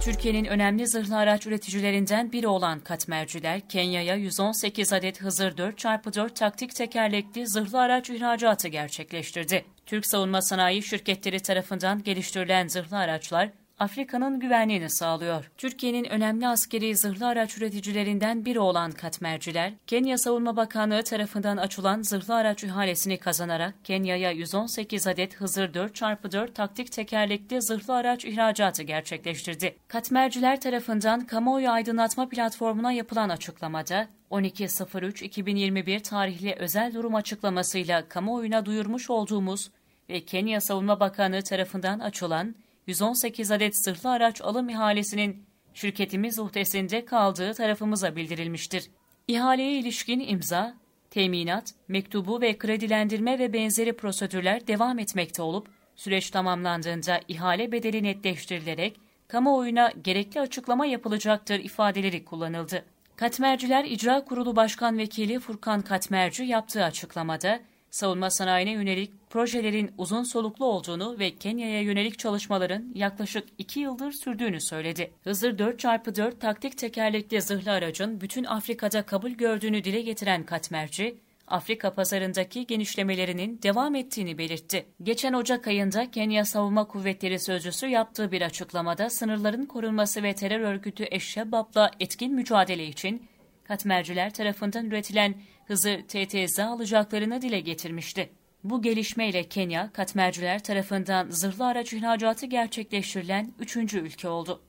Türkiye'nin önemli zırhlı araç üreticilerinden biri olan Katmerciler, Kenya'ya 118 adet Hızır 4x4 taktik tekerlekli zırhlı araç ihracatı gerçekleştirdi. Türk savunma sanayi şirketleri tarafından geliştirilen zırhlı araçlar, Afrika'nın güvenliğini sağlıyor. Türkiye'nin önemli askeri zırhlı araç üreticilerinden biri olan Katmerciler, Kenya Savunma Bakanlığı tarafından açılan zırhlı araç ihalesini kazanarak Kenya'ya 118 adet Hızır 4x4 taktik tekerlekli zırhlı araç ihracatı gerçekleştirdi. Katmerciler tarafından kamuoyu aydınlatma platformuna yapılan açıklamada, 12.03.2021 tarihli özel durum açıklamasıyla kamuoyuna duyurmuş olduğumuz ve Kenya Savunma Bakanlığı tarafından açılan 118 adet zırhlı araç alım ihalesinin şirketimiz uhdesinde kaldığı tarafımıza bildirilmiştir. İhaleye ilişkin imza, teminat, mektubu ve kredilendirme ve benzeri prosedürler devam etmekte olup, süreç tamamlandığında ihale bedeli netleştirilerek kamuoyuna gerekli açıklama yapılacaktır ifadeleri kullanıldı. Katmerciler İcra Kurulu Başkan Vekili Furkan Katmerci yaptığı açıklamada, savunma sanayine yönelik projelerin uzun soluklu olduğunu ve Kenya'ya yönelik çalışmaların yaklaşık 2 yıldır sürdüğünü söyledi. Hızır 4x4 taktik tekerlekli zırhlı aracın bütün Afrika'da kabul gördüğünü dile getiren Katmerci, Afrika pazarındaki genişlemelerinin devam ettiğini belirtti. Geçen Ocak ayında Kenya Savunma Kuvvetleri Sözcüsü yaptığı bir açıklamada sınırların korunması ve terör örgütü Eşşebab'la etkin mücadele için Katmerciler tarafından üretilen Hızır TTZ alacaklarını dile getirmişti. Bu gelişmeyle Kenya, Katmerciler tarafından zırhlı araç ihracatı gerçekleştirilen üçüncü ülke oldu.